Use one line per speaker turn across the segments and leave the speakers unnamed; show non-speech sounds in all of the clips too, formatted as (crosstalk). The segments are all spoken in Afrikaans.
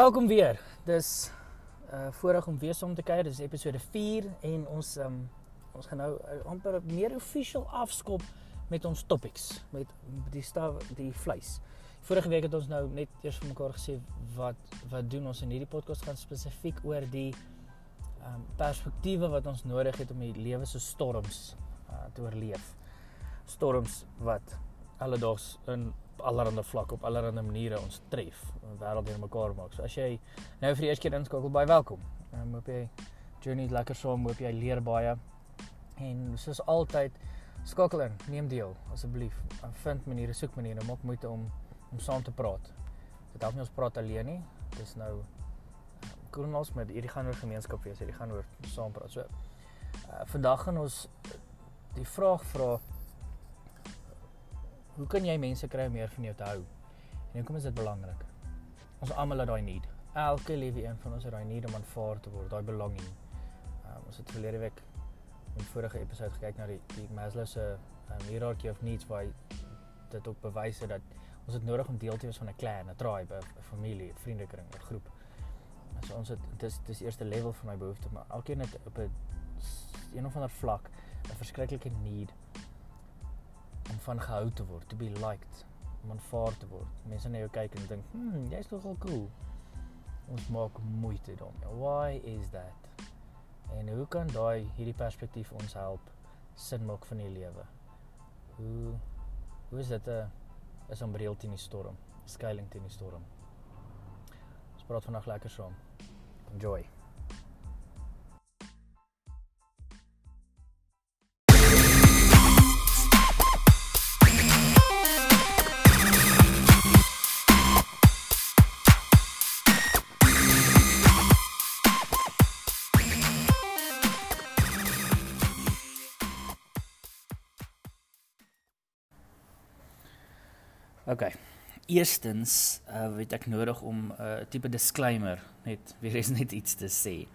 Welkom weer. Dis uh voorreg om weer saam te kuier. Dis episode 4 en ons um ons gaan nou uh, amper meer official afskop met ons topics met die staf die vleis. Vorige week het ons nou net eers vir mekaar gesê wat wat doen ons in hierdie podcast gaan spesifiek oor die um perspektiewe wat ons nodig het om die lewe se storms uh, te oorleef. Storms wat alledaags in allerlei vlakke op allerlei maniere ons tref en wêreld weer mekaar maak. So as jy nou vir die eerste keer inskakel, baie welkom. Ek hoop jy journey lekker saam, hoop jy leer baie. En soos altyd skakel in, neem deel asseblief. Vind maniere, soek maniere, maak moeite om om saam te praat. Dit help nie ons praat alleen nie. Dis nou kolonos met hierdie gaan oor gemeenskap wees, hierdie gaan oor saam praat. So uh, vandag gaan ons die vraag vra hoe kan jy mense kry om meer van jou te hou? En hoekom is dit belangrik? Ons almal het daai need. Elke liewe een van ons het daai need om aanvaar te word, daai belonging. Um, ons het verlede week in vorige episode gekyk na die die Maslow se um, hierarchy of needs waar dit ook bewys het dat ons het nodig om deel te wees van 'n clan, 'n tribe, 'n familie, 'n vriendekring, 'n groep. So ons het dis dis eerste level van my behoefte, maar elkeen het op 'n een of ander vlak 'n verskriklike need om van gehou te word, to be liked, om aanvaar te word. Mense na jou kyk en dink, "Hm, jy's nogal cool." Ons maak moeite daarmee. Why is that? En hoe kan daai hierdie perspektief ons help sin maak van die lewe? Hoe hoe is dit 'n is om reël teen die storm, skuiling teen die storm? Ons praat vandag lekker saam. Enjoy. OK. Eerstens, uh weet ek nodig om 'n uh, tipe disclaimer net (laughs) weer eens net iets te sê.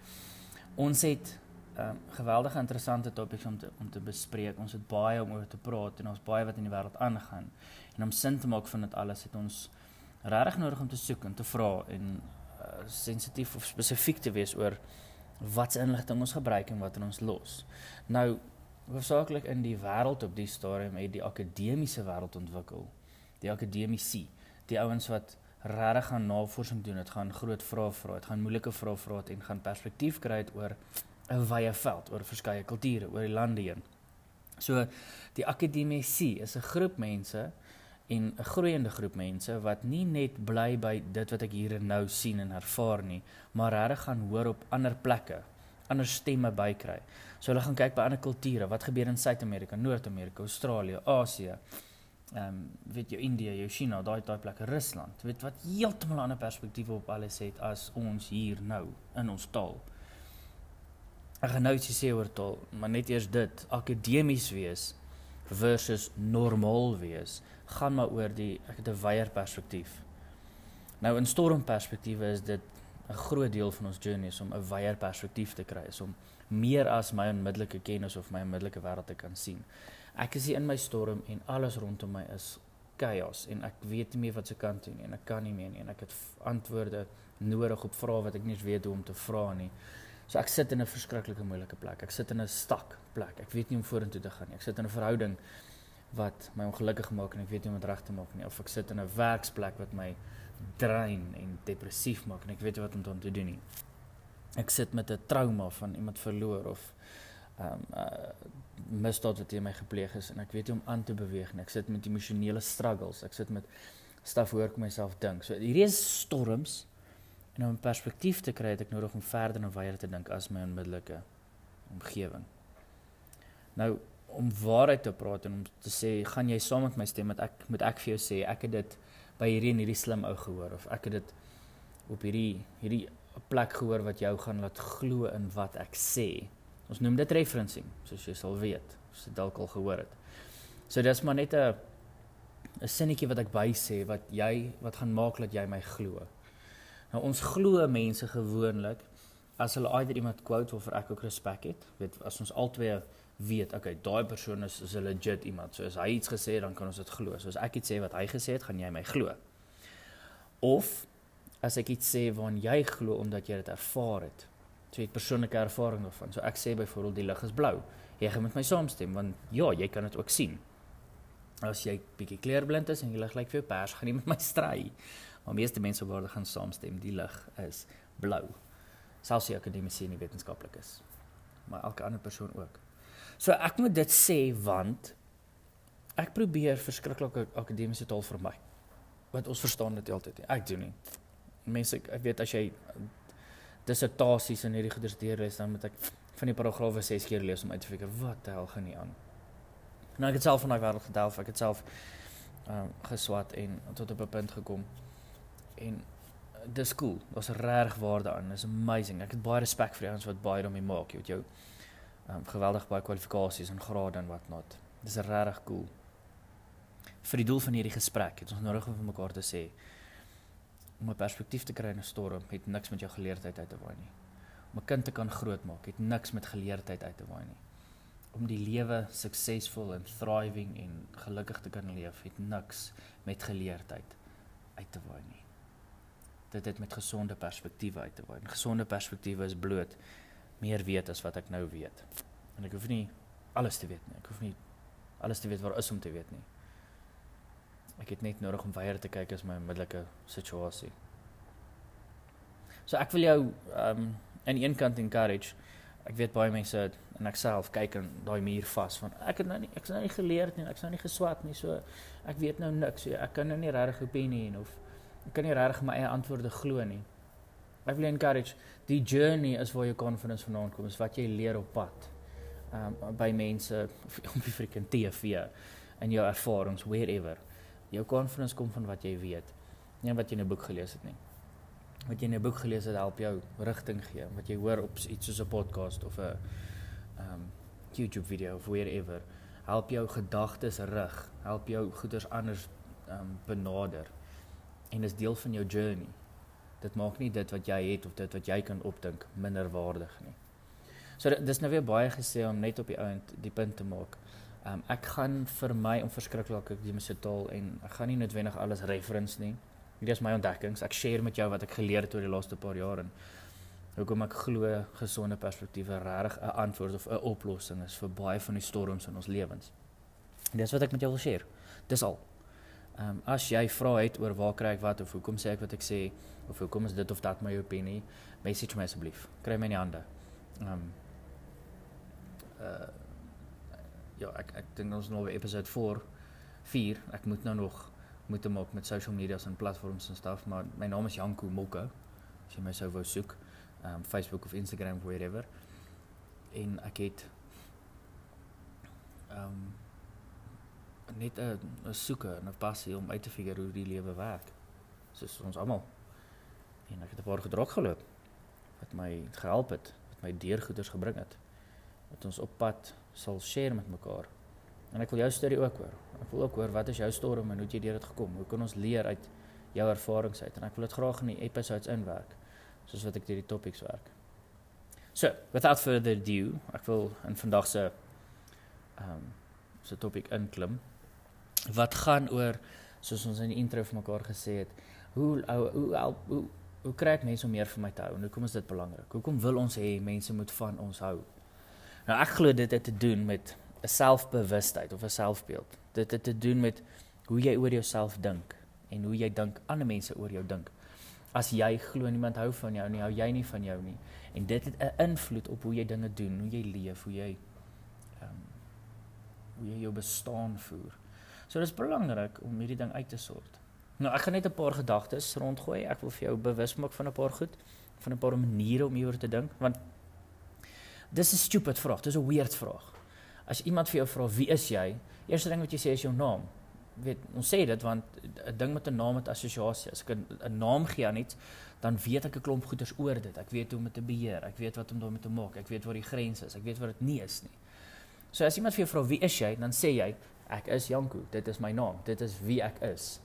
Ons het um geweldige interessante topics om te om te bespreek. Ons het baie om oor te praat en ons baie wat in die wêreld aangaan. En om sin te maak van dit alles het ons regtig nodig om te soek en te vra en uh, sensitief of spesifiek te wees oor wat se inligting ons gebruik en wat in ons los. Nou hoofsaaklik in die wêreld op die stadium het die akademiese wêreld ontwikkel die akademici, die ouens wat regtig gaan navorsing doen, dit gaan groot vrae vra, dit gaan moeilike vrae vra en gaan perspektief kry oor 'n wye veld, oor verskeie kulture, oor die lande heen. So die akademici is 'n groep mense en 'n groeiende groep mense wat nie net bly by dit wat ek hier en nou sien en ervaar nie, maar regtig gaan hoor op ander plekke, ander stemme bykry. So hulle gaan kyk by ander kulture, wat gebeur in Suid-Amerika, Noord-Amerika, Australië, Asië, ehm um, weet jy Indië, jou China, daai daai plekke, Rusland, weet wat heeltemal 'n ander perspektief op alles het as ons hier nou in ons taal. Ek gaan nou sê oor taal, maar net eers dit, akademies wees versus normaal wees, gaan maar oor die ek het 'n wyeer perspektief. Nou in stormperspektiewe is dit 'n groot deel van ons journey is om 'n wyeer perspektief te kry, is om meer as my onmiddellike kennis of my onmiddellike wêreld te kan sien. Ek is hier in my storm en alles rondom my is chaos en ek weet nie meer wat se kant toe nie en ek kan nie meer nie en ek het antwoorde nodig op vrae wat ek nie weet hoe om te vra nie. So ek sit in 'n verskriklike moeilike plek. Ek sit in 'n stak plek. Ek weet nie hoe om vorentoe te gaan nie. Ek sit in 'n verhouding wat my ongelukkig maak en ek weet nie hoe om dit reg te maak nie of ek sit in 'n werksplek wat my drein en depressief maak en ek weet nie wat om te doen nie. Ek sit met 'n trauma van iemand verloor of ehm um, uh, misdaad wat teen my gepleeg is en ek weet nie om aan te beweeg nie. Ek sit met emosionele struggles. Ek sit met staf hoe ek myself dink. So hierdie is storms en om 'n perspektief te kry het ek nodig om verder en wyer te dink as my onmiddellike omgewing. Nou om waarheid te praat en om te sê gaan jy saam met my stem met ek moet ek vir jou sê ek het dit by hierdie en hierdie slim ou gehoor of ek het dit op hierdie hierdie plek gehoor wat jou gaan laat glo in wat ek sê. Ons noem dit referencing, soos jy sal weet, as jy dalk al gehoor het. So dis maar net 'n 'n sinnetjie wat ek bysê wat jy wat gaan maak dat jy my glo. Nou ons glo mense gewoonlik as hulle either iemand quote of ek ook respek het, weet as ons albei weet, okay, daai persoon is is 'n legit iemand. So as hy iets gesê het, dan kan ons dit glo. So as ek iets sê wat hy gesê het, gaan jy my glo. Of as ek iets sê waarna jy glo omdat jy dit ervaar het. So jy het persoonlike ervaring daarvan. So ek sê byvoorbeeld die lig is blou. Jy gaan met my saamstem want ja, jy kan dit ook sien. As jy bietjie kleurblind is en jy lig lyk vir jou pers, gaan nie met my stry. Maar meeste mense word gaan saamstem, die lig is blou. Selfs die akademiese en die wetenskaplikes. Maar elke ander persoon ook. So ek moet dit sê want ek probeer verskriklike akademiese taal vermy. Want ons verstaan dit altyd nie. Ek doen nie. Mense ek weet as jy dissertasies en hierdie goeders deurlees dan moet ek van die paragrawe 6 keer lees om uit te figure wat die hel gaan nie aan. Nou ek het self van daai wêreld gedelf. Ek het self ehm um, geswat en tot op 'n punt gekom. En dis cool. Daar's reg waarde aan. Dis amazing. Ek het baie respek vir ouens wat baie daarmee maak. Jy weet jou ehm um, geweldig baie kwalifikasies en grade en wat not. Dis regtig cool vir die doel van hierdie gesprek het ons nodig om vir mekaar te sê om 'n perspektief te kry in 'n storm het niks met jou geleerdheid uit te waai nie. Om 'n kind te kan grootmaak het niks met geleerdheid uit te waai nie. Om die lewe suksesvol en thriving en gelukkig te kan leef het niks met geleerdheid uit te waai nie. Dit het met gesonde perspektiewe uit te waai. En gesonde perspektiewe is bloot meer weet as wat ek nou weet. En ek hoef nie alles te weet nie. Ek hoef nie alles te weet wat is om te weet nie. Ek het net nodig om weier te kyk as my onmiddellike situasie. So ek wil jou um aan een kant encourage. Ek weet baie mense en ek self kyk in daai muur vas van ek het nou nie ek's nou nie geleerd nie, ek's nou nie geswat nie, so ek weet nou niks. So ek kan nou nie regtig opinie hê of ek kan nie regtig my eie antwoorde glo nie. Ek wil encourage die journey is waar jou confidence vanaand kom, is wat jy leer op pad. Um by mense op die freaking TV en jou ervarings wherever. Jou confidence kom van wat jy weet, nie wat jy in 'n boek gelees het nie. Wat jy in 'n boek gelees het help jou rigting gee, wat jy hoor op iets soos 'n podcast of 'n um YouTube video of wherever, help jou gedagtes rig, help jou goeders anders um benader. En is deel van jou journey. Dit maak nie dit wat jy het of dit wat jy kan opdink minder waardig nie. So dis nou weer baie gesê om net op die ount die punt te maak. Um, ek gaan vir my om verskriklik ek die mesetaal en ek gaan nie noodwendig alles reference nie. Hierdie is my ontdekkings. Ek share met jou wat ek geleer het oor die laaste paar jaar en hoekom ek glo gesonde perspektiewe regtig 'n antwoord of 'n oplossing is vir baie van die storms in ons lewens. Dis wat ek met jou wil share. Dis al. Ehm um, as jy vra het oor waar kry ek wat of hoekom sê ek wat ek sê of hoekom is dit of dat my opinie, message my asseblief. Kry my in die hande. Ehm um, uh ja, ek ek dink ons nou weer episode 4 4. Ek moet nou nog moet te maak met social media's en platforms en stuff, maar my naam is Janko Mokka. As jy my sou wou soek, um Facebook of Instagram wherever. En ek het um net 'n 'n soeke en 'n passie om uit te figure hoe die lewe werk. Soos ons almal. En ek het 'n paar gedruk geloop wat my gehelp het, wat my deurgoeders gebring het. Wat ons op pad sal share met mekaar. En ek wil jou storie ook hoor. Ek wil ook hoor wat is jou storm en hoe het jy deur dit gekom? Hoe kan ons leer uit jou ervarings uit? En ek wil dit graag in die episodes inwerk soos wat ek hierdie topics werk. So, without further ado, ek wil in vandag se ehm um, se topik inklim. Wat gaan oor soos ons in die intro vir mekaar gesê het, hoe hoe hoe hoe, hoe kry ek mense om meer van my te hou? En hoekom is dit belangrik? Hoekom wil ons hê mense moet van ons hou? Nou ek glo dit het te doen met 'n selfbewustheid of 'n selfbeeld. Dit het te doen met hoe jy oor jouself dink en hoe jy dink ander mense oor jou dink. As jy glo niemand hou van jou nie, hou jy nie van jou nie. En dit het 'n invloed op hoe jy dinge doen, hoe jy leef, hoe jy ehm um, hoe jy jou bestaan voer. So dit is belangrik om hierdie ding uit te sort. Nou ek gaan net 'n paar gedagtes rondgooi. Ek wil vir jou bewus maak van 'n paar goed, van 'n paar maniere om hieroor te dink, want Dis 'n stupid vraag, dis 'n weird vraag. As iemand vir jou vra wie is jy? Eerste ding wat jy sê is jou naam. Weet, ons sê dit want 'n ding met 'n naam het assosiasie. As ek 'n naam gee aan iets, dan weet ek 'n klomp goeders oor dit. Ek weet hoe om dit te beheer. Ek weet wat om daarmee te maak. Ek weet waar die grense is. Ek weet wat dit nie is nie. So as iemand vir jou vra wie is jy, dan sê jy ek is Janko. Dit is my naam. Dit is wie ek is.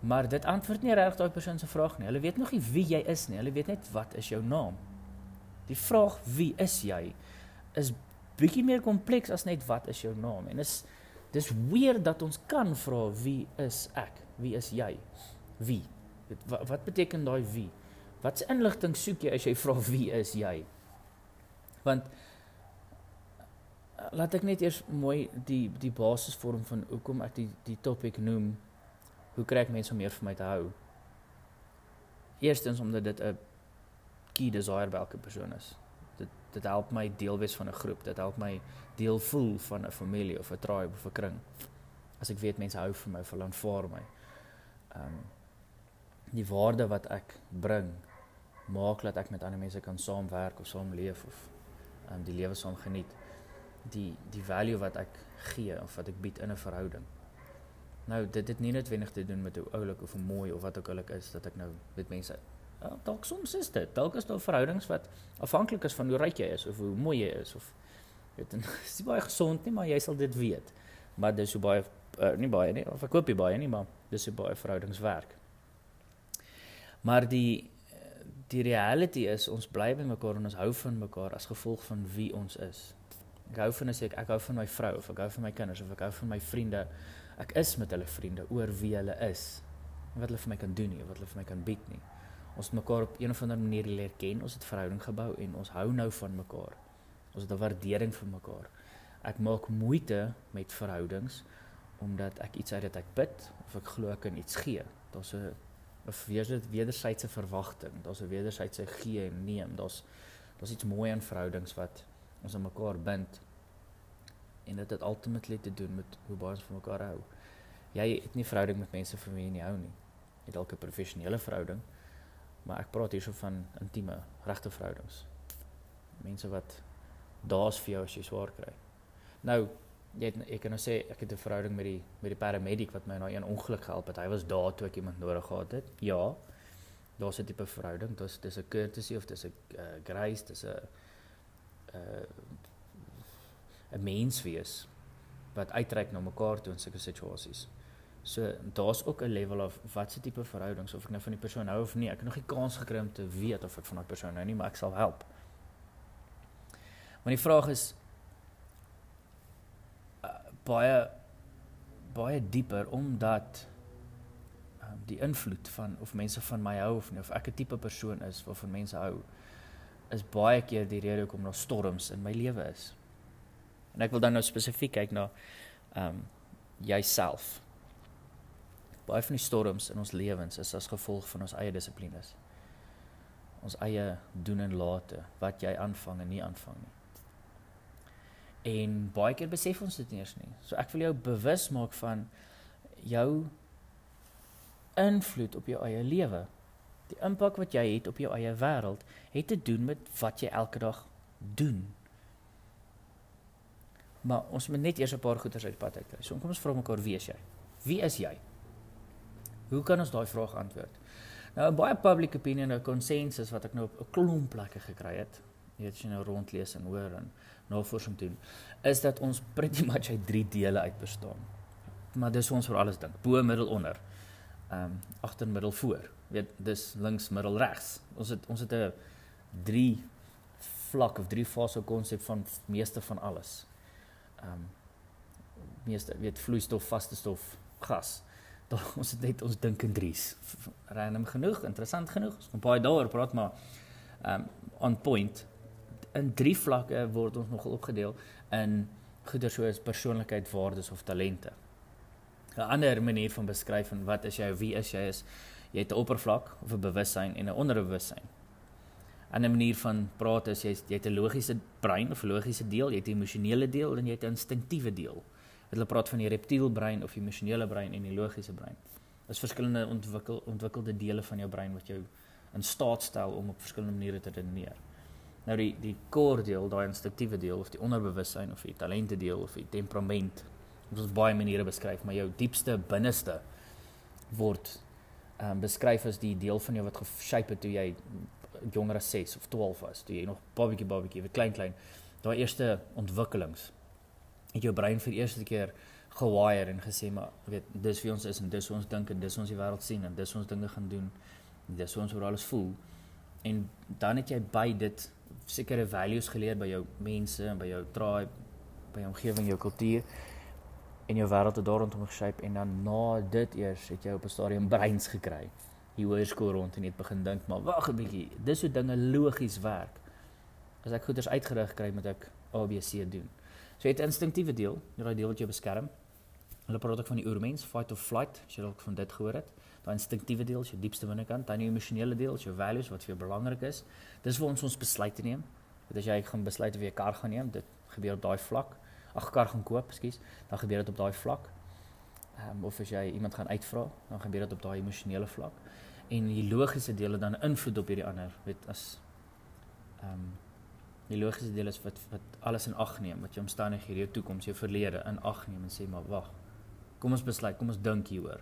Maar dit antwoord nie regtig daai persoon se vraag nie. Hulle weet nog nie wie jy is nie. Hulle weet net wat is jou naam. Die vraag wie is jy is bietjie meer kompleks as net wat is jou naam en is dis weer dat ons kan vra wie is ek? Wie is jy? Wie? Wat, wat beteken daai wie? Watse inligting soek jy as jy vra wie is jy? Want laat ek net eers mooi die die basis vorm van hoekom ek die die topik noem hoe kry ek mense om meer vir my te hou? Eerstens omdat dit 'n key desire by elke persoon is. Dit dit help my deel wees van 'n groep. Dit help my deel voel van 'n familie of 'n tribe of 'n kring. As ek weet mense hou van my, verlang vir my. Ehm um, die waarde wat ek bring maak dat ek met ander mense kan saamwerk of saam leef of ehm um, die lewe saam geniet. Die die value wat ek gee of wat ek bied in 'n verhouding. Nou dit het nie noodwendig te doen met hoe oulik of hoe mooi of wat ook al ek is dat ek nou met mense dalk soms is dit. Dalk is daar verhoudings wat afhanklik is van hoe ryk jy is of hoe mooi jy is of weet jy, (laughs) dis baie gesond nie, maar jy sal dit weet. Maar dis so baie uh, nie baie nie, of ek koop nie baie nie, maar dis so baie verhoudings werk. Maar die die reality is ons bly by mekaar en ons hou van mekaar as gevolg van wie ons is. Ek hou van as ek ek hou van my vrou of ek hou van my kinders of ek hou van my vriende ek is met hulle vriende oor wie hulle is en wat hulle vir my kan doen nie wat hulle vir my kan bied nie ons mekaar op een of ander manier leer ken ons het verhouding gebou en ons hou nou van mekaar. Ons het 'n waardering vir mekaar. Ek maak moeite met verhoudings omdat ek iets uit dit ek bid of ek glo ek kan iets gee. Daar's 'n dit wederwysige verwagting. Daar's 'n wederwysige gee en neem. Daar's daar's iets mooi aan verhoudings wat ons aan mekaar bind. En dit het ultimately te doen met hoe baie ons van mekaar hou. Jy het nie verhouding met mense vir wie jy nie hou nie. Jy het dalk 'n professionele verhouding, maar ek praat hierso van intieme, regte verhoudings. Mense wat daar's vir jou as jy swaar kry. Nou, jy het ek kan nou sê ek het 'n verhouding met die met die paramedic wat my na een ongeluk gehelp het. Hy was daar toe ek iemand nodig gehad het. Ja. Daar's 'n tipe verhouding. Dis dis 'n courtesy of dis 'n uh, grace, dis 'n 'n uh, mens wees wat uitreik na mekaar toe in sulke situasies. So daar's ook 'n level of wat se tipe verhoudings of ek nou van die persoon hou of nie. Ek het nog nie kans gekry om te weet of ek van daai persoon hou nie, maar ek sal help. Maar die vraag is uh, baie baie dieper omdat um, die invloed van of mense van my hou of nie of ek 'n tipe persoon is waarvan mense hou is baie keer die rede hoekom daar storms in my lewe is. En ek wil dan nou spesifiek kyk na ehm um, jouself. Baie van die storms in ons lewens is as gevolg van ons eie dissiplines. Ons eie doen en late, wat jy aanvang en nie aanvang nie. En baie keer besef ons dit nie eens nie. So ek wil jou bewus maak van jou invloed op jou eie lewe. Die impak wat jy het op jou eie wêreld het te doen met wat jy elke dag doen. Maar ons moet net eers 'n paar goeters uit pad uitkry. So kom ons vra mekaar wie is jy? Wie is jy? Hoe kan ons daai vraag antwoord? Nou baie public opinion en konsensus wat ek nou op 'n klomp plekke gekry het, weet jy nou rondlees en hoor en navorsing doen, is dat ons pretty (laughs) much uit drie dele uit bestaan. Maar dis ons vir alles dink, bo, middel, onder. Ehm um, agter, middel, voor. Weet, dis links, middel, regs. Ons het ons het 'n drie vlak of drie fase konsep van meeste van alles ehm um, meeste weet vloeistof, vaste stof, gas. (laughs) Ons het net ons dink in drie's. Random genoeg, interessant genoeg. Ons kom baie daaroor praat maar um, on point in drie vlakke word ons nogal opgedeel in goeder soos persoonlikheid, waardes of talente. 'n Ander manier van beskryf van wat is jy, wie is jy is jy het 'n oppervlak of 'n bewussyn en 'n onderbewussyn ander manier van praat is jy jy het 'n logiese brein of 'n logiese deel, jy het 'n emosionele deel en jy het 'n instinktiewe deel. Hulle praat van die reptielbrein of die emosionele brein en die logiese brein. Dit is verskillende ontwikkel ontwikkelde dele van jou brein wat jou in staat stel om op verskillende maniere te redeneer. Nou die die core deel, daai instinktiewe deel of die onderbewussyn of die talente deel of die temperament. Dit is baie maniere beskryf, maar jou diepste binneste word ehm um, beskryf as die deel van jou wat geshape het toe jy jonger as 6 of 12 was, toe jy nog babatjie babatjie, weet klein klein, daai eerste ontwikkelings het jou brein vir die eerste keer gewire en gesê maar weet dis wie ons is en dis hoe ons dink en dis hoe ons die wêreld sien en dis hoe ons dinge gaan doen. Dis hoe ons oor alles voel. En dan het jy by dit sekere values geleer by jou mense en by jou tribe, by jou omgewing, jou kultuur en jou wêreld het daaroor geshape en dan na dit eers het jy op 'n stadium breins gekry hier hoërskool rond en net begin dink, maar wag 'n bietjie, dis hoe dinge logies werk. As ek goeders uitgerig kry, moet ek ABC doen. So jy het instinktiewe deel, daai deel wat jou beskerm. Hulle praat ook van die oormens, fight or flight, as jy dalk van dit gehoor het. Daai instinktiewe deel is jou diepste binnekant, dan die emosionele deel, is jou values wat vir jou belangrik is. Dis waar ons ons besluite neem. Want as jy gaan besluit of jy 'n kar gaan neem, dit gebeur op daai vlak. Ag, kar gaan koop, ekskuus, dan gebeur dit op daai vlak. Ehm um, of as jy iemand gaan uitvra, dan gebeur dit op daai emosionele vlak. En die logiese dele dan invloed op hierdie ander, weet as ehm um, die logiese deel is wat wat alles in ag neem, wat jou omstandighede, jou toekoms, jou verlede in ag neem en sê maar wag. Kom ons besluit, kom ons dink hieroor.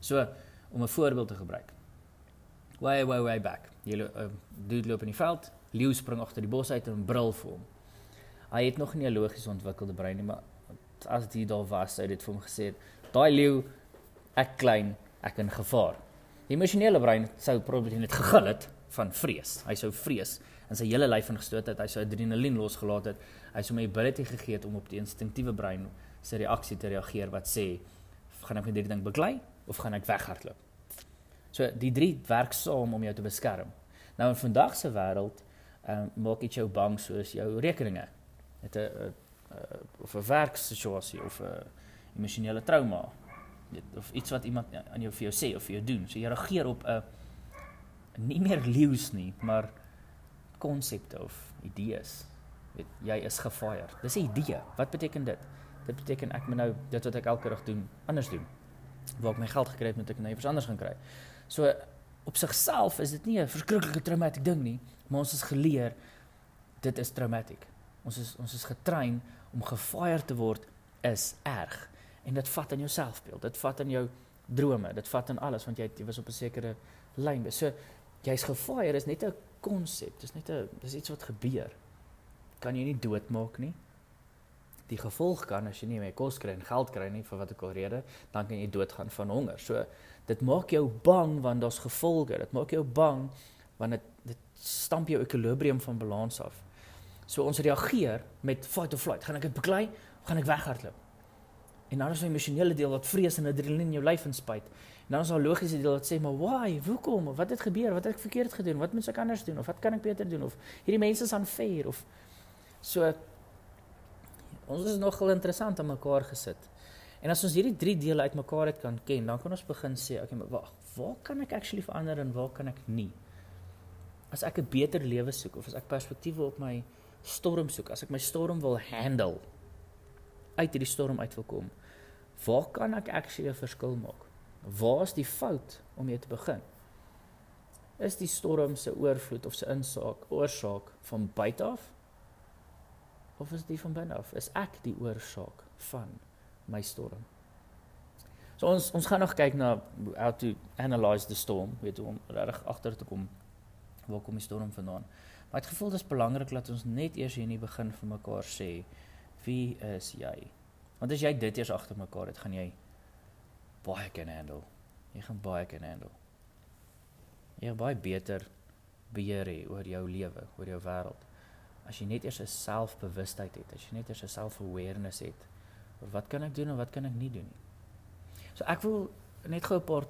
So om 'n voorbeeld te gebruik. Way way way back. Jy uh, dude loop in die veld, leeu spring agter die bos uit en brul vir hom. Hy het nog nie 'n logies ontwikkelde brein nie, maar as dit daar was, sou dit vir hom gesê het, daai leeu ek klein, ek in gevaar. Die emosionele brein sou probeer net gegil het van vrees. Hy sou vrees en sy hele lyf ingestoot het, hy sou adrenalien losgelaat het. Hy sou my ability gegee het om op die instinktiewe brein se reaksie te reageer wat sê, gaan ek met hierdie ding beklei of gaan ek weghardloop? So die drie werk saam om jou te beskerm. Nou in vandag se wêreld ehm um, maak dit jou bang soos jou rekeninge. Dit 'n of 'n werksituasie of 'n emosionele trauma. Dit of iets wat iemand aan jou vir jou sê of vir jou doen. So jy reageer op 'n nie meer leeu's nie, maar konsepte of idees. Weet jy is gefire. Dis 'n idee. Wat beteken dit? Dit beteken ek moet nou dit wat ek elke dag doen anders doen. Waar ek my geld gekry het, moet ek nou iets anders gaan kry. So op sigself is dit nie 'n verskriklike traumatiese ding nie, maar ons is geleer dit is traumatic. Ons is ons is getrein om gefire te word is erg en dit vat aan jou selfbeeld. Dit vat aan jou drome, dit vat aan alles want jy jy was op 'n sekere lyn. So jy's gefire is net 'n konsep. Dis net 'n dis iets wat gebeur. Kan jy nie doodmaak nie. Die gevolg kan as jy nie meer kos kry en geld kry nie vir wat ek al rede, dan kan jy doodgaan van honger. So dit maak jou bang want daar's gevolge. Dit maak jou bang want dit dit stamp jou ekwilibrium van balans af. So ons reageer met fight or flight. Gaan ek dit beklei gaan ek weghardloop? En dan is die emosionele deel wat vrees en adrenalien in jou lyf inspuit. En dan is daar logiese deel wat sê maar why? Hoekom? Wat het gebeur? Wat het ek verkeerd gedoen? Wat moet ek anders doen? Of wat kan ek beter doen? Of hierdie mense is unfair of so ons is nogal interessant aan mekaar gesit. En as ons hierdie drie dele uitmekaar het kan ken, dan kan ons begin sê, okay, maar wag, waar kan ek actually verander en waar kan ek nie? As ek 'n beter lewe soek of as ek perspektiewe op my storm soek, as ek my storm wil handle, uit hierdie storm uit wil kom, waar kan ek actually 'n verskil maak? Waar is die fout om mee te begin? Is die storm se oorvloed of se insaak oorsaak van buite af? Of is dit van binne af? Is ek die oorsaak van my storm. So ons ons gaan nog kyk na how to analyze the storm, weet om reg agter te kom waar kom die storm vandaan. Maar ek gevoel dit is belangrik dat ons net eers hier in die begin vir mekaar sê wie is jy? Want as jy dit eers agter mekaar het, gaan jy baie kan handle. Jy gaan baie kan handle. Jy gaan baie beter beheer hê oor jou lewe, oor jou wêreld. As jy net eers 'n selfbewustheid het, as jy net eers 'n self-awareness het, wat kan ek doen en wat kan ek nie doen nie. So ek wil net gou 'n paar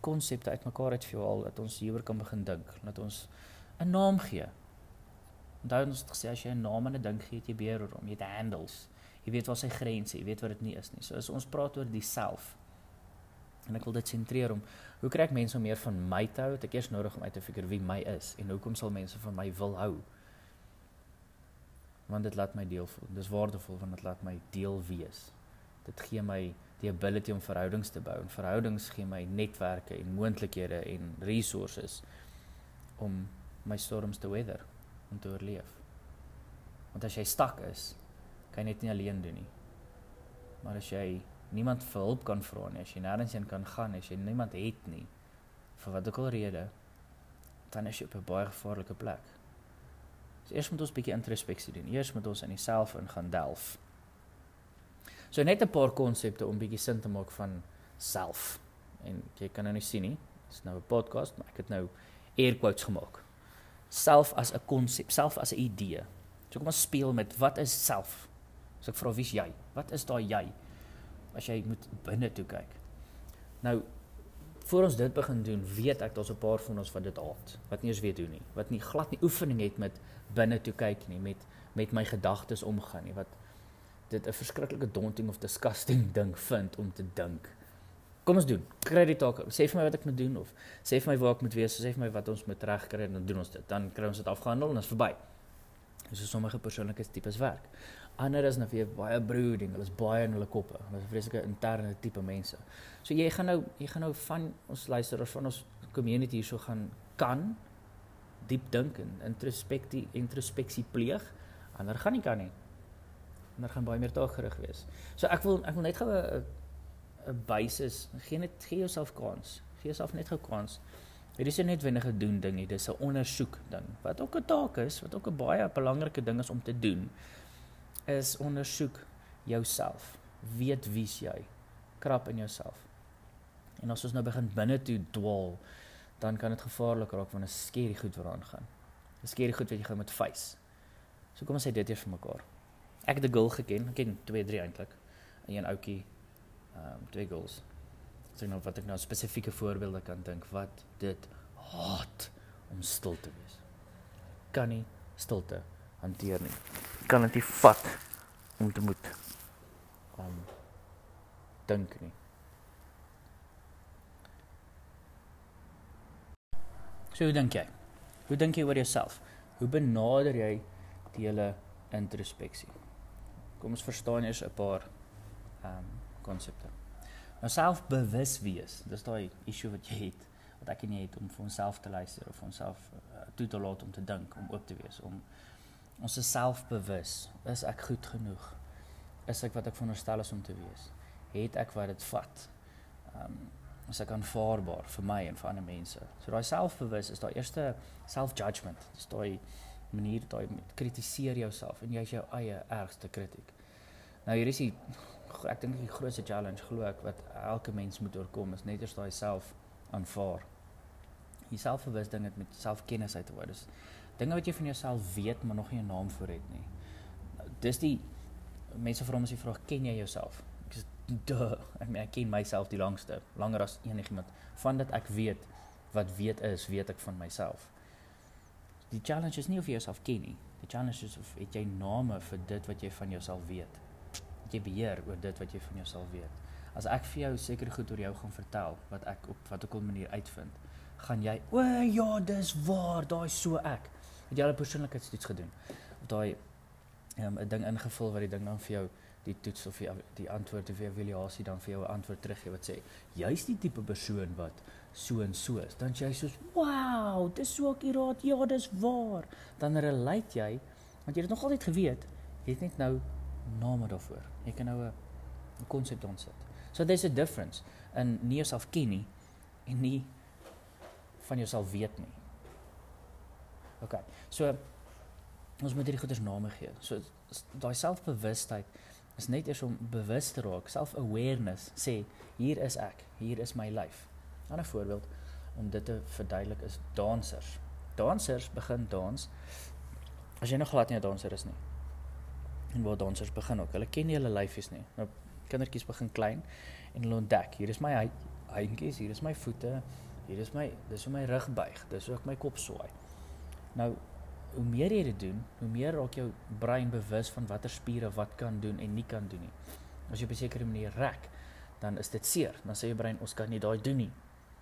konsepte uitmekaar uit vir jou al dat ons hieroor kan begin dink, dat ons 'n naam gee. Onthou ons het gesê as jy 'n naam aan 'n ding gee, jy beheer hom, jy het handles. Jy weet waar sy grense, jy weet wat dit nie is nie. So as ons praat oor die self en ek wil dit sentreer om hoe kry ek mense om meer van my te hou? Het ek eers nodig om uit te figure wie my is en hoekom sal mense van my wil hou? want dit laat my deel voel. Dis waardevol want dit laat my deel wees. Dit gee my die ability om verhoudings te bou en verhoudings gee my netwerke en moontlikhede en resources om my storms te weather en te oorleef. Want as jy stak is, kan jy dit nie alleen doen nie. Maar as jy niemand vir hulp kan vra nie, as jy nêrens heen kan gaan, as jy niemand het nie vir wat ook al rede, dan is jy op 'n baie gevaarlike plek. So eers moet ons 'n bietjie introspeksie doen. Eers moet ons in jouself in gaan delf. So net 'n paar konsepte om bietjie sin te maak van self. En jy kan nou nie sien nie. Dit is nou 'n podcast, maar ek het nou air quotes gemaak. Self as 'n konsep, self as 'n idee. So kom ons speel met wat is self? So ek vra wie's jy? Wat is daai jy? As jy moet binne toe kyk. Nou voor ons dit begin doen, weet ek daar's 'n paar van ons wat dit haat, wat nie eens weet hoe nie, wat nie glad nie oefening het met binne toe kyk nie, met met my gedagtes omgaan nie, wat dit 'n verskriklike daunting of disgusting (laughs) ding vind om te dink. Kom ons doen. Kry die taak. Sê vir my wat ek moet doen of sê vir my waar ek moet wees, sê vir my wat ons moet regkry en dan doen ons dit. Dan kry ons dit afgehandel en dit is verby. Dis so sommige persoonlike tipes werk. Ander is nou vir baie brooding, hulle is baie in hulle koppe. Hulle is vreeslike interne tipe mense. So jy gaan nou jy gaan nou van ons luisteraars van ons community hierso gaan kan diep dink en introspeksie introspeksie pleeg. Ander gaan nie kan nie en daar gaan baie meer taak gerig wees. So ek wil ek wil net gou 'n 'n basis gee net gee jouself kans. Gee jouself net gou kans. Dit is net wenige doen ding nie, dis 'n ondersoek ding. Wat ook 'n taak is, wat ook 'n baie belangrike ding is om te doen, is ondersoek jouself. Weet wie's jy? Krap in jouself. En as ons nou begin binne toe dwaal, dan kan dit gevaarlik raak wanneer 'n skerry goed waaraan gaan. 'n Skerry goed wat jy gou moet face. So kom ons sê dit eers vir mekaar ek het 'n girl geken, ek ken 2, 3 eintlik. En een ouetjie um, twee girls. So nou wat ek nou spesifieke voorbeelde kan dink wat dit haat om stil te wees. Kan nie stilte hanteer nie. Kan dit nie vat om te moet om dink nie. So hoe dink jy? Hoe dink jy oor jouself? Hoe benader jy die hele introspeksie? Kom ons verstaan eers 'n paar ehm um, konsepte. Nou selfbewus wees, dis daai issue wat jy het wat ek nie het om vir onsself te luister of onsself uh, toe te laat om te dink, om oop te wees, om ons is selfbewus. Is ek goed genoeg? Is ek wat ek veronderstel is om te wees? Het ek wat dit vat? Um, is ek aanvaarbaar vir my en vir ander mense? So daai selfbewus is daai eerste self-judgment. Dis daai manier daai kritiseer jouself en jy is jou eie ergste kritiek. Nou hier is die ek dink die grootste challenge glo ek wat elke mens moet oorkom is net eers daai self aanvaar. Jy selfbewus ding het met selfkennis uit te word. Dis dinge wat jy van jouself weet maar nog nie 'n naam vir het nie. Dis die mense vra ons die vraag ken jy jouself? Ek sê duh, ek meen ek ken myself die langste, langer as enigiemand. Van dit ek weet wat weet is, weet ek van myself die challenge is nie of jy jouself ken nie. Die challenge is of het jy name vir dit wat jy van jouself weet. Jy beheer oor dit wat jy van jouself weet. As ek vir jou seker goed oor jou gaan vertel wat ek op wat ook al manier uitvind, gaan jy o ja, dis waar, daai so ek. Het jy al 'n persoonlikheidstoets gedoen? Of daai ehm, 'n um, ding ingevul wat die ding dan vir jou die toets of die, die antwoord of evaluasie dan vir jou 'n antwoord teruggee wat sê jy's die tipe persoon wat so en so is. Dan jy soos, "Wow, dis so akuraat. Ja, dis waar." Dan relate jy, want jy het nog altyd geweet, jy het net nou name daarvoor. Jy kan nou 'n konsep dan sit. So there's a difference in nie jouself ken nie en nie van jouself weet nie. OK. So ons moet hierdie goeders name gee. So daai selfbewustheid is net eers om bewus te raak, self-awareness, sê hier is ek, hier is my lyf. 'n Ander voorbeeld om dit te verduidelik is dansers. Dansers begin dans as jy nog glad nie 'n danser is nie. En waar dansers begin ook. Hulle ken nie hulle lyfies nie. Nou kindertjies begin klein en hulle ontdek, hier is my handjies, hier is my voete, hier is my dis hoe my rug buig, dis hoe ek my kop swaai. Nou hoe meer jy dit doen, hoe meer raak jou brein bewus van watter spiere wat kan doen en nie kan doen nie. As jy op 'n sekere manier rek, dan is dit seer. Dan sê jou brein ons kan nie daai doen nie.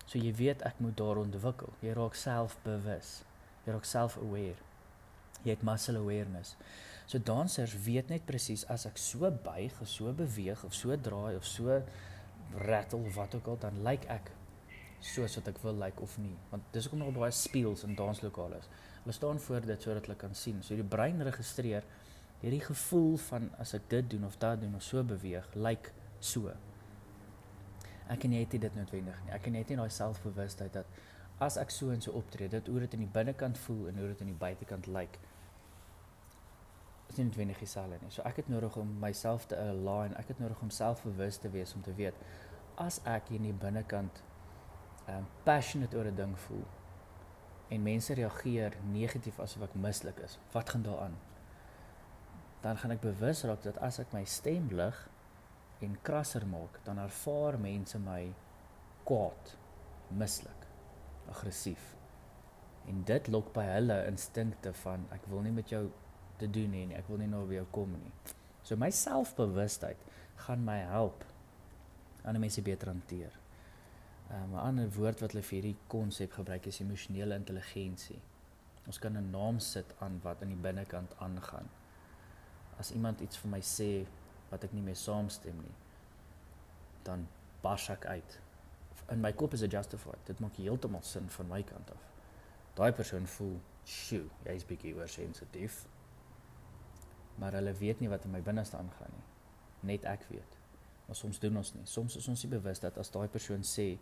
So jy weet ek moet daar ontwikkel. Jy raak selfbewus. Jy raak self-aware. Jy het muscle awareness. So dansers weet net presies as ek so buig, of so beweeg of so draai of so rattle of wat ook al dan lyk like ek soos wat ek wil lyk like, of nie. Want dis hoekom daar baie spieëls in danslokale is. Hulle staan voor dit sodat hulle kan sien. So die brein registreer hierdie gevoel van as ek dit doen of dat doen of so beweeg, lyk like so ek en jy het dit noodwendig nie. Ek en jy het nie daai selfbewustheid dat as ek so en so optree, dit hoe dit in die binnekant voel en hoe dit in die buitekant lyk. Is nie noodwendig dieselfde nie. So ek het nodig om myself te align. Ek het nodig om selfbewus te wees om te weet as ek hier in die binnekant um passionate oor 'n ding voel en mense reageer negatief asof ek mislik is. Wat gaan daaraan? Dan gaan ek bewus raak dat as ek my stem lig en krasser maak, dan ervaar mense my kwaad mislik, aggressief. En dit lok by hulle instinkte van ek wil nie met jou te doen nie, ek wil nie nou jou kom nie. So my selfbewustheid gaan my help ander mense beter hanteer. Um, 'n ander woord wat hulle vir hierdie konsep gebruik is emosionele intelligensie. Ons kan 'n naam sit aan wat in die binnekant aangaan. As iemand iets vir my sê wat ek nie mee saamstem nie, dan bars ek uit. In my kop is dit justified. Dit maak heeltemal sin van my kant af. Daai persoon voel, "Sjoe, jy's bietjie oorsensitief." Maar hulle weet nie wat in my binneste aangaan nie. Net ek weet. Maar soms doen ons nie. Soms is ons nie bewus dat as daai persoon sê,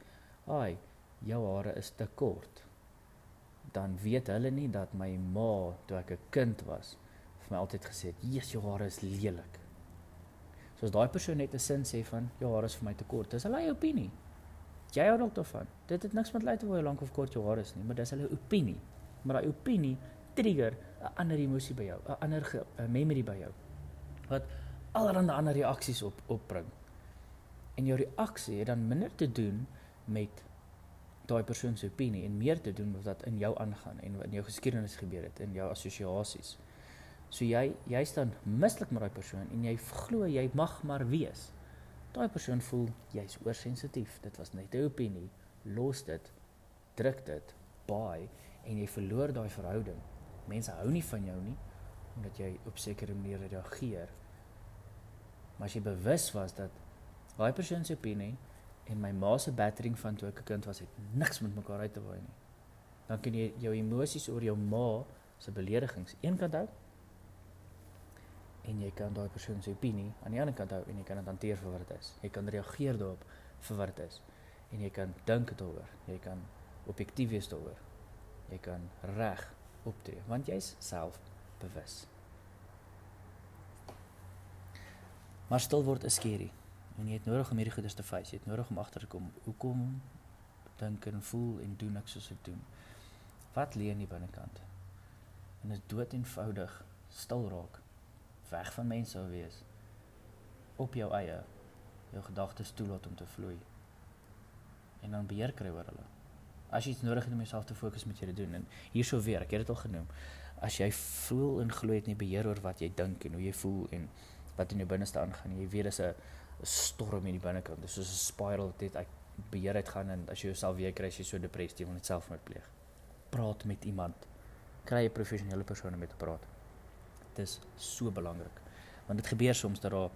"Ai, jou hare is te kort." Dan weet hulle nie dat my ma toe ek 'n kind was vir my altyd gesê het, "Jesus, jou hare is lelik." So as daai persoon net 'n sin sê van, "Jou hare is vir my te kort." Dis hulle eie opinie. Jy hou dalk daarvan. Dit het niks met lei te hoe lank of kort jou hare is nie, maar dis hulle opinie. Maar daai opinie trigger 'n ander emosie by jou, 'n ander 'n memory by jou. Wat allerlei ander reaksies op opbring en jou reaksie het dan minder te doen met daai persoon se opinie en meer te doen met wat in jou aangaan en wat in jou geskiedenis gebeur het en jou assosiasies. So jy jy staan mislik met daai persoon en jy glo jy mag maar wees. Daai persoon voel jy's oorsensitief. Dit was net 'n opinie. Los dit. Druk dit. Baai en jy verloor daai verhouding. Mense hou nie van jou nie omdat jy op sekere maniere reageer. Maar as jy bewus was dat daai persoon se opinie en my ma se battering van toe ek 'n kind was het niks met mekaar uit te waai nie. Dan kan jy jou emosies oor jou ma se beledigings eenkant hou en jy kan daai persoon se opinie aan die ander kant hou en jy kan dit hanteer vir wat dit is. Jy kan reageer daarop vir wat dit is en jy kan dink daaroor. Jy kan objektief wees daaroor. Jy kan reg optree want jy's selfbewus. Maar stil word is skerry. En jy het nodig om hierdie goeders te face. Jy het nodig om agter te kom hoekom dink en voel en doen ek soos ek doen. Wat lê in die binnekant? En dit is dood eenvoudig stil raak. Weg van mense sou wees. Op jou eie jou gedagtes toelaat om te vloei. En dan beheer kry oor hulle. As jy iets nodig het om jouself te fokus met jy te doen en hierso weer, ek het dit al genoem. As jy voel en glo het nie beheer oor wat jy dink en hoe jy voel en wat in jou binneste aangaan. Jy weet dis 'n storm in die binnekant. Dis soos 'n spiral wat net beheer uit gaan en as jy jouself weer kry as jy so depressief jy wil net selfmoord pleeg. Praat met iemand. Kry 'n professionele persoon om mee te praat. Dis so belangrik. Want dit gebeur soms dat daar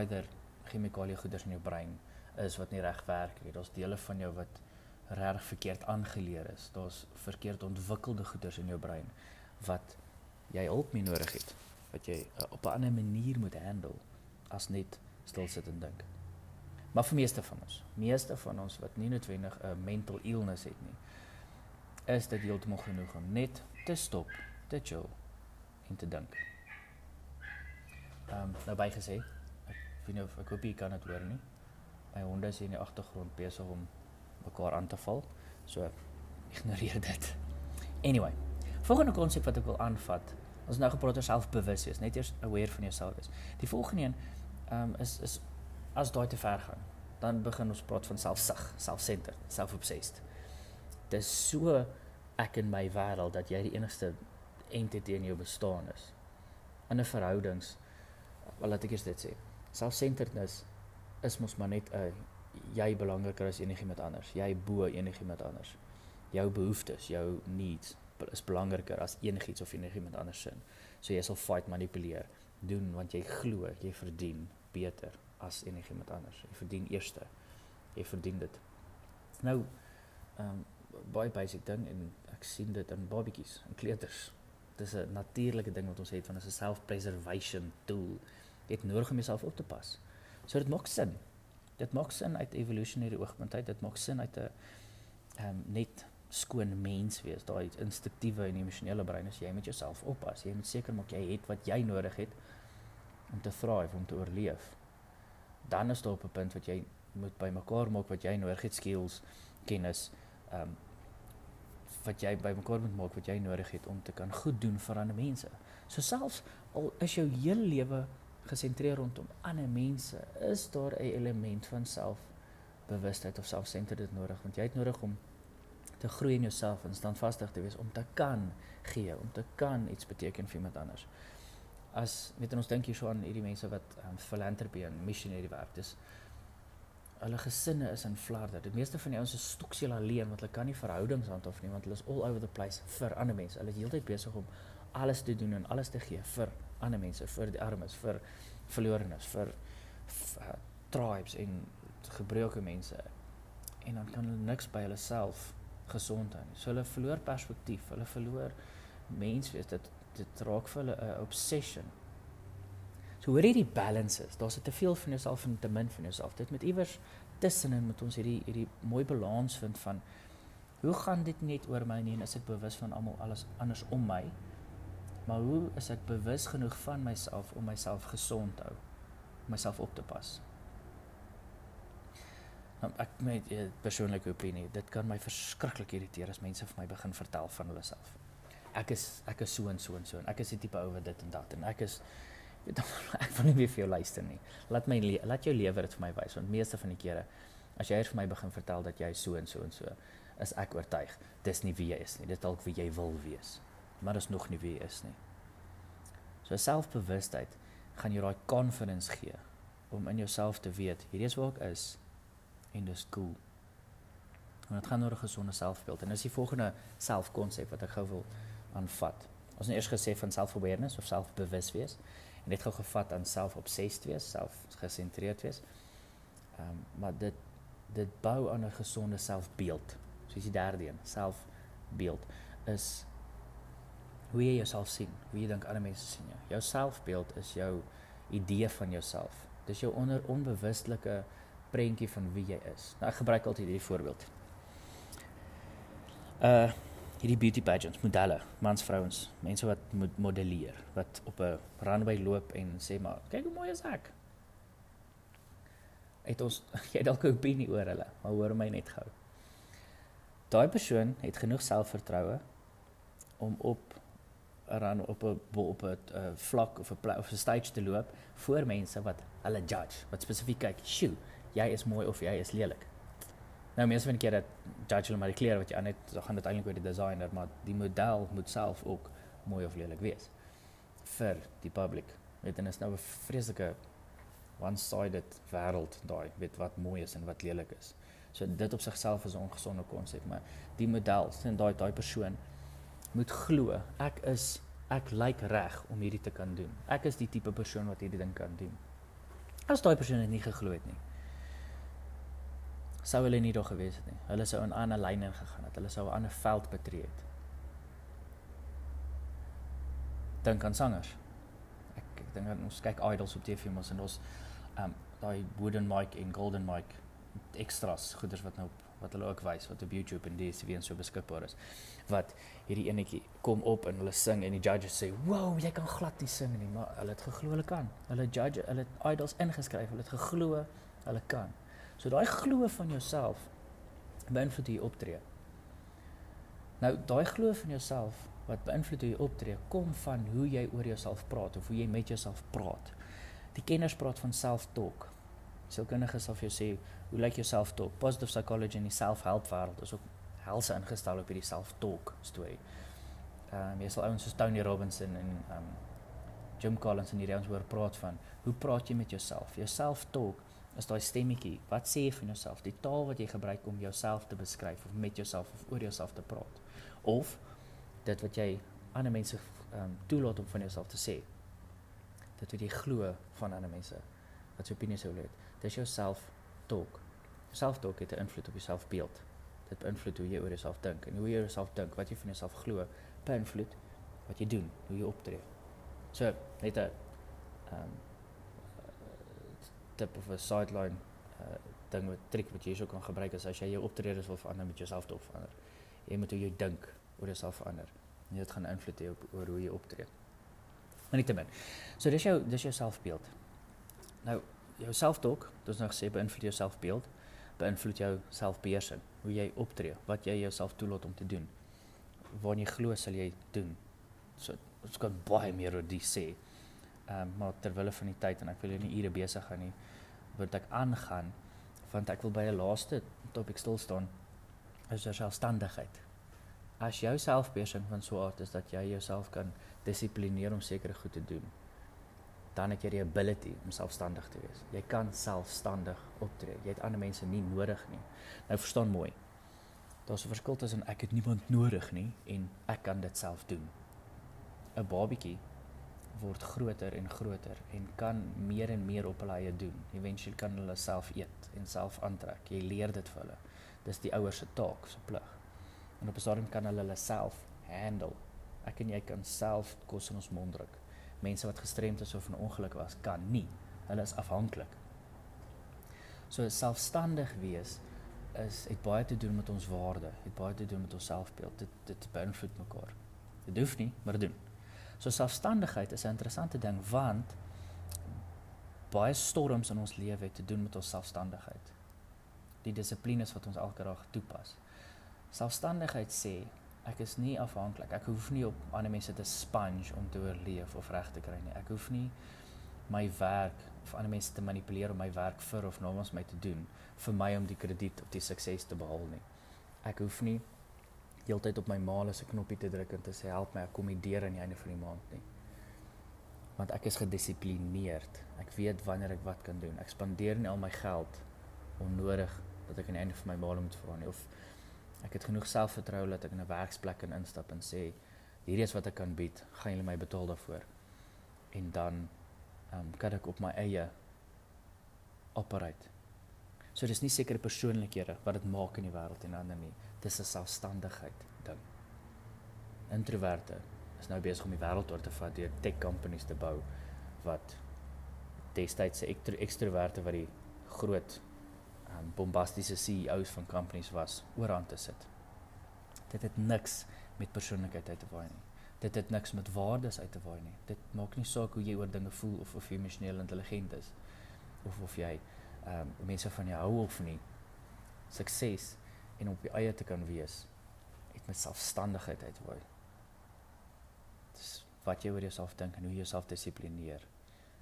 either chemikalie goeders in jou brein is wat nie reg werk nie. Daar's dele van jou wat reg verkeerd aangeleer is. Daar's verkeerd ontwikkelde goeders in jou brein wat jy hulp mee nodig het wat jy uh, op 'n ander manier moet handle as net stil sit en dink. Maar vir meeste van ons, meeste van ons wat nie noodwendig 'n mental illness het nie, is dit heeltemal genoeg om net te stop, te chill en te dink. Ehm um, nou bygesê, ek weet nie of ek hoop jy kan dit hoor nie. My honde is hier in die agtergrond besig om mekaar aan te val. So ignoreer dit. Anyway, volgende konsep wat ek wil aanvat Ons nou gepraat oor selfbewus wees, net eers aware van jouself is. Die volgende een ehm um, is is as daai te ver gaan, dan begin ons praat van selfsug, self-centered, self-obsessed. Dit is so ek in my wêreld dat jy die enigste entiteit in jou bestaan is. In 'n verhoudings, wel laat ek eers dit sê. Self-centeredness is mos maar net 'n jy belangriker as enigiemand anders. Jy bo enigiemand anders. Jou behoeftes, jou needs is belangriker as enigiets of enigiemand anders sin. So jy sal fight manipuleer doen want jy glo jy verdien beter as enigiemand anders. Jy verdien eerste. Jy verdien dit. Nou ehm um, baie basic ding en ek sien dit in babatjies en kleuters. Dis 'n natuurlike ding wat ons het van 'n self-preservation tool. Jy het nodig om jouself op te pas. So dit maak sin. Dit maak sin uit evolusionêre oogpunt uit. Dit maak sin uit 'n ehm um, net skoon mens wees, daai instinktiewe en emosionele brein as jy met jouself oppas. Jy moet seker maak jy het wat jy nodig het om te thrive, om te oorleef. Dan is daar op 'n punt wat jy moet bymekaar maak wat jy nodig het, skills, kennis, ehm um, wat jy bymekaar moet maak wat jy nodig het om te kan goed doen vir ander mense. So selfs al is jou hele lewe gesentreer rondom ander mense, is daar 'n element van self bewustheid of selfsenterdheid nodig want jy het nodig om te groei in jouself en standvastig te wees om te kan gee, om te kan iets beteken vir iemand anders. As weet ons dink hier so aan hierdie mense wat um, philanthropy en missionary werk. Dis hulle gesinne is in flarde. Die meeste van die ouens is stoksel alleen want hulle kan nie verhoudings handhaaf nie want hulle is all over the place vir ander mense. Hulle is heeltyd besig om alles te doen en alles te gee vir ander mense, vir die armes, vir verlorenes, vir, vir uh, tribes en gebroke mense. En dan kan hulle niks by hulle self gesond hou nie. So hulle verloor perspektief, hulle verloor menswees. Dit dit raak vir hulle 'n obsession. So hoor hierdie balance is. Daar's te veel van jouself en te min van jouself. Dit moet iewers tussenin moet ons hierdie hierdie mooi balans vind van hoe gaan dit net oor my nie en is ek bewus van almal alles anders om my? Maar hoe is ek bewus genoeg van myself om myself gesond te hou? Om myself op te pas? Nou, ek met uh, persoonlike opinie, dit kan my verskriklik irriteer as mense vir my begin vertel van hulle self. Ek is ek is so en so en so en ek is die tipe ou wat dit en dat en ek is (laughs) weet ek wil nie meer vir jou luister nie. Laat my laat jou lewe dit vir my wys want meeste van die kere as jy vir my begin vertel dat jy so en so en so is ek oortuig dis nie wie jy is nie. Dit dalk wie jy wil wees. Maar dis nog nie wie is nie. So selfbewustheid gaan jou daai confidence gee om in jouself te weet hierdie is waar ek is en dis cool. En dit gaan oor 'n gesonde selfbeeld en dis die volgende selfkonsep wat ek gou wil aanvat. Ons het eers gesê van self-awareness of selfbewus wees en dit gou gevat aan self-obsessed wees, selfgesentreerd wees. Ehm um, maar dit dit bou aan 'n gesonde selfbeeld. Soos die derde een, selfbeeld is hoe jy jouself sien, hoe jy dink ander mense sien jou. Jou selfbeeld is jou idee van jouself. Dis jou onder onbewustelike prentjie van wie jy is. Nou ek gebruik altyd hierdie voorbeeld. Uh hierdie beauty pageants, modelle, mans, vrouens, mense wat moet modelleer, wat op 'n runway loop en sê maar, kyk hoe mooi is ek. Het ons (laughs) jy dalk 'n opinie oor hulle, maar hoor my net gou. Daai persoon het genoeg selfvertroue om op run op 'n op 'n uh, vlak of 'n of 'n stage te loop voor mense wat hulle judge, wat spesifiek kyk, "Sjoe, jy is mooi of jy is lelik. Nou mense van die keer dat judge hulle maar die klere wat jy aan het, dan gaan dit eintlik oor die designer, maar die model moet self ook mooi of lelik wees vir die publiek. Weet en is nou 'n vreeslike one-sided wêreld daai, weet wat mooi is en wat lelik is. So dit op sigself is 'n ongesonde konsep, maar die model, sien daai daai persoon moet glo ek is ek lyk reg om hierdie te kan doen. Ek is die tipe persoon wat hierdie ding kan doen. As daai persoon dit nie geglo het nie, sou hulle nie daar gewees het nie. Hulle sou in 'n ander lyn ingegaan het. Hulle sou 'n ander veld betree het. Dink aan sangers. Ek ek dink ons kyk idols op TV mos en ons um daai wooden mic en golden mic extras goeders wat nou op wat hulle ook wys wat op YouTube en DStv en so beskikbaar is. Wat hierdie enetjie kom op en hulle sing en die judges sê, "Wow, jy kan glad nie sing nie," maar hulle het geglo hulle kan. Hulle judge, hulle het idols ingeskryf, hulle het geglo hulle kan. So daai glo van jouself beïnvloed hoe jy optree. Nou daai glo van jouself wat beïnvloed hoe jy optree, kom van hoe jy oor jouself praat of hoe jy met jouself praat. Die kenners praat van self-talk. Sielkundiges sal vir jou sê, hoe lyk jou self-talk? Positive psychology en die self-help wêreld is ook helse ingestel op hierdie self-talk storie. Ehm um, jy sal ouens soos Tony Robbins en ehm um, Jim Collins en hierdie ouens hoor praat van hoe praat jy met jouself? Jou self-talk is daai stemmetjie. Wat sê jy van jouself? Die taal wat jy gebruik om jouself te beskryf of met jouself of oor jouself te praat. Of dit wat jy ander mense ehm um, toelaat om van jouself te sê. Dit wat jy glo van ander mense. Wat jou opinie sou leed. Dis jou self-talk. Self-talk het 'n invloed op jou selfbeeld. Dit beïnvloed hoe jy oor jouself dink en hoe jy oor jouself dink, wat jy van jouself glo, beïnvloed wat jy doen, hoe jy optree. So, net 'n ehm tip of 'n sideline uh ding wat trick wat jy sou kan gebruik is as jy jou optredes wil verander met jouself te verander. Jy moet hoe jy dink oor jouself verander. En dit gaan invloed hê op oor hoe jy optree. Maar nie te min. So dis jou dis jou selfbeeld. Nou jou selftalk, dis nog sê beïnvloed jou selfbeeld, beïnvloed jou selfbeheersing, hoe jy optree, wat jy jouself toelaat om te doen. Waar jy glo sal jy doen. So ons kan baie meer oor dit sê. Ehm um, maar terwyl van die tyd en ek wil nie ure besig gaan nie, wil ek aangaan want ek wil by 'n laaste topik stil staan. Is jou selfstandigheid. As jou selfbeheersing van so 'n aard is dat jy jouself kan dissiplineer om sekere goed te doen, dan het jy die ability om selfstandig te wees. Jy kan selfstandig optree. Jy het ander mense nie nodig nie. Nou verstaan mooi. Daar's 'n verskil tussen ek het niemand nodig nie en ek kan dit self doen. 'n Babietjie word groter en groter en kan meer en meer op hulle eie doen. Eventueel kan hulle self eet en self aantrek. Jy leer dit vir hulle. Dis die ouers se taak, se plig. En op 'n stadium kan hulle hulle self handle. Ek en jy kan self kos in ons mond druk. Mense wat gestremd is of 'n ongeluk was, kan nie. Hulle is afhanklik. So selfstandig wees is het baie te doen met ons waarde, het baie te doen met ons selfbeeld. Dit dit beïnvloed mekaar. Dit hoef nie, maar doen. So selfstandigheid is 'n interessante ding want baie storms in ons lewe het te doen met ons selfstandigheid. Die dissiplines wat ons elke dag toepas. Selfstandigheid sê ek is nie afhanklik. Ek hoef nie op ander mense te sponge om te oorleef of reg te kry nie. Ek hoef nie my werk of ander mense te manipuleer om my werk vir of namens my te doen vir my om die krediet of die sukses te behaal nie. Ek hoef nie heeltyd op my maal se knoppie te druk en te sê help my akkommodeer aan die einde van die maand nie. Want ek is gedissiplineerd. Ek weet wanneer ek wat kan doen. Ek spandeer nie al my geld onnodig dat ek aan die einde van my maal moet vra nie of ek het genoeg selfvertroue dat ek in 'n werksplek kan instap en sê hierdie is wat ek kan bied, gaan julle my betaal daarvoor. En dan ehm um, kan ek op my eie operate. So dis nie sekere persoonlikhede wat dit maak in die wêreld en ander nie dis 'n selfstandigheid ding. Introverte is nou besig om die wêreld oor te vat deur tech companies te bou wat destyds se ekstroverte wat die groot um, bombastiese CEOs van companies was ooraan te sit. Dit het niks met persoonlikheid uit te waai nie. Dit het niks met waardes uit te waai nie. Dit maak nie saak hoe jy oor dinge voel of of jy emosioneel intelligent is of of jy ehm um, mense van jou hou of nie. Sukses en op jou eie te kan wees het met selfstandigheid uitwoy. Dis wat jy oor jouself dink en hoe jy jouself dissiplineer.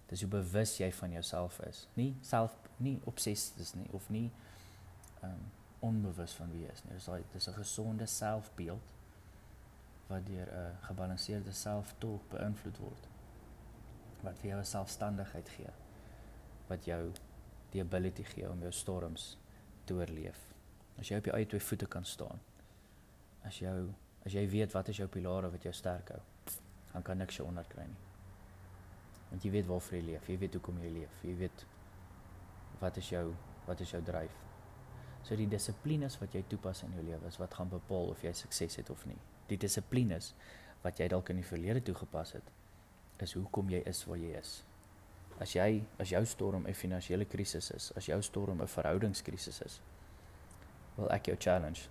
Dis hoe bewus jy van jouself is. Nie self nie obsessief is nie of nie ehm um, onbewus van wie jy is nie. Dis daai dis 'n gesonde selfbeeld wat deur 'n gebalanseerde selftog beïnvloed word. Wat vir jou 'n selfstandigheid gee. Wat jou die ability gee om jou storms te oorleef. As jy op jou eie twee voete kan staan. As jou as jy weet wat is jou pilare wat jou sterk hou, dan kan niks jou onderkry nie. Want jy weet waarvoor jy leef, jy weet hoekom jy leef, jy weet wat is jou wat is jou dryf. So die dissiplines wat jy toepas in jou lewe is wat gaan bepaal of jy sukses het of nie. Die dissiplines wat jy dalk in die verlede toegepas het, is hoekom jy is waar jy is. As jy as jou storm 'n finansiële krisis is, as jou storm 'n verhoudingskrisis is, wil ek jou challenge.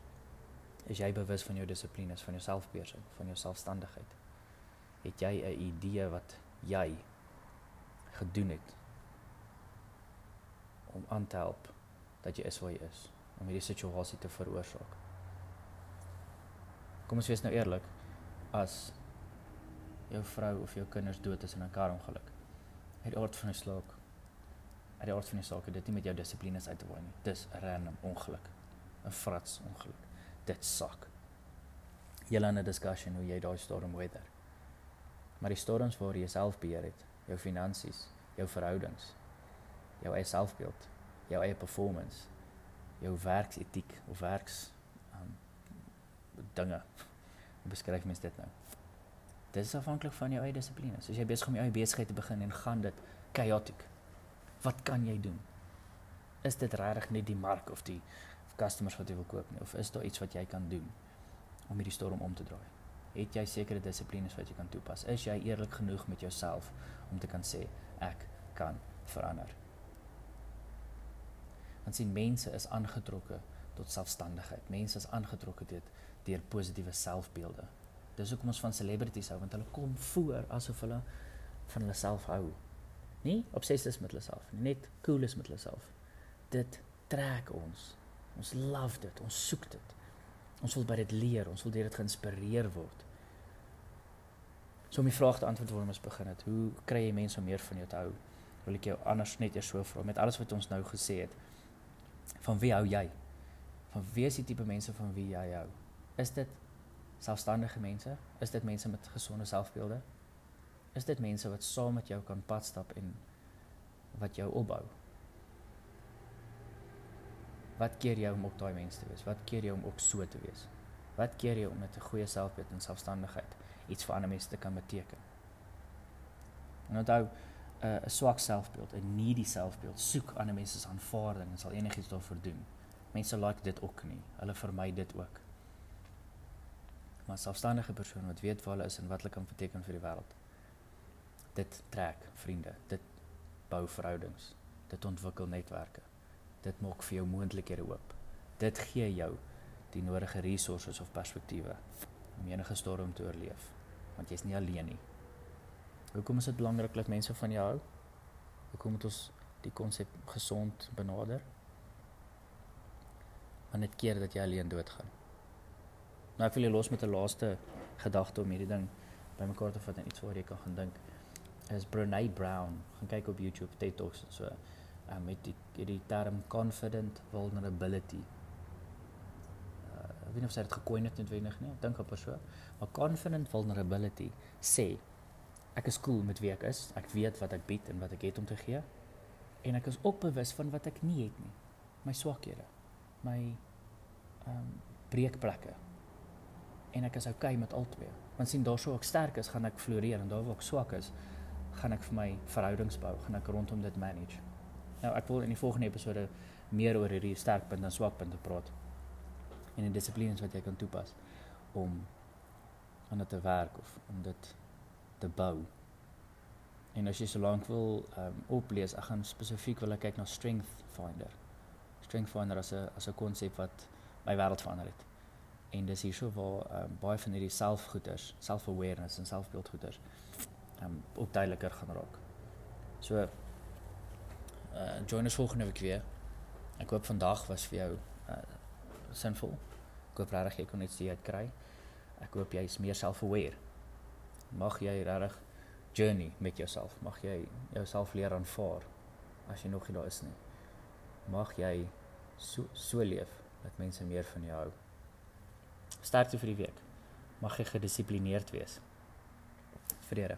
Is jy bewus van jou dissiplines, van jou selfbeheersing, van jou selfstandigheid? Het jy 'n idee wat jy gedoen het om aan te help dat jy is waar jy is, om hierdie situasie te veroorsaak? Kom ons wees nou eerlik. As jou vrou of jou kinders dood is in 'n karongeluk, het die aard van die saak uit die aard van die saak dit nie met jou dissiplines uit te waai nie. Dis 'n random ongeluk. 'n frats ongeluk. Dit sak. Julle in 'n discussion hoe jy daai storm weather. Maar die storms waar jy self beheer het, jou finansies, jou verhoudings, jou eie selfbeeld, jou eie performance, jou werksetiek of werks um dinge. Hoe beskryf mens dit nou? Dit is afhanklik van jou eie dissipline. So as jy besig om jou eie besigheid te begin en gaan dit chaotic. Wat kan jy doen? Is dit regtig net die mark of die customers wat jy wil koop nie of is daar iets wat jy kan doen om hierdie storm om te draai? Het jy sekere dissiplines wat jy kan toepas? Is jy eerlik genoeg met jouself om te kan sê ek kan verander? Want sien mense is aangetrokke tot selfstandigheid. Mense is aangetrokke dit deur positiewe selfbeelde. Dis hoekom ons van celebrities hou want hulle kom voor asof hulle van hulle self hou. Nie obsessief is met hulle self nie, net cool is met hulle self. Dit trek ons Ons love dit, ons soek dit. Ons wil by dit leer, ons wil deur dit geïnspireer word. So die vraag te antwoord waarom ons begin het, hoe kry jy mense om meer van jou te hou? Wil ek jou anders net eers so vra met alles wat ons nou gesê het. Van wie hou jy? Van wie is die tipe mense van wie jy hou? Is dit selfstandige mense? Is dit mense met gesonde selfbeelde? Is dit mense wat saam met jou kan padstap en wat jou opbou? Wat keer jou om op daai mense te wees? Wat keer jou om ook so te wees? Wat keer jou om met 'n goeie selfbeeld en selfstandigheid iets vir ander mense te kan beteken? En onthou, 'n uh, swak selfbeeld, 'n needy selfbeeld, soek ander mense se aanvaarding en sal enigiets daarvoor doen. Mense like dit ook nie. Hulle vermy dit ook. Maar selfstandige persoon wat weet waar hulle is en wat hulle kan beteken vir die wêreld. Dit trek vriende, dit bou verhoudings, dit ontwikkel netwerke. Dit maak vir jou moontlikhede oop. Dit gee jou die nodige resources of perspektiewe om enige storm te oorleef, want jy's nie alleen nie. Hoekom is dit belangrik dat mense van jou hou? Hoekom moet ons die konsep gesond benader? Want dit keer dat jy alleen doodgaan. Nou ek wil jy los met 'n laaste gedagte om hierdie ding bymekaar te vat en iets waar jy kan gaan dink. Is Brené Brown. Gaan kyk op YouTube TED Talks en so. Um, met die hierdie term confident vulnerability. Weet nie of sy dit gekoin het noodwendig nie. Ek dink op so. Maar confident vulnerability sê ek is cool met wie ek is. Ek weet wat ek bied en wat ek het om te gee. En ek is ook bewus van wat ek nie het nie. My swakhede. My ehm um, breekplekke. En ek is okay met albei. Want sien daar sou ek sterk is, gaan ek floreer en daar waar ek swak is, gaan ek vir my verhoudings bou, gaan ek rondom dit manage. Nou ek wil in die volgende episode meer oor hierdie sterkpunte en swakpunte praat. En die dissiplines wat jy kan toepas om aan dit te werk of om dit te bou. En as jy so lank wil ehm um, oplees, ek gaan spesifiek wil kyk na Strength Finder. Strength Finder as 'n as 'n konsep wat my wêreld verander het. En dis hierso waar ehm um, baie van hierdie selfgoeders, self-awareness en selfbeeldgoeders ehm um, ook duideliker gaan raak. So uh join ons volgende week weer. Ek hoop vandag was vir jou uh sinvol. Ek hoop regtig jy kon iets uit kry. Ek hoop jy is meer self-aware mag jy regtig journey met jouself. Mag jy jouself leer aanvaar as jy nog nie daar is nie. Mag jy so so leef dat mense meer van jou hou. Sterkte vir die week. Mag jy gedissiplineerd wees. Vrede.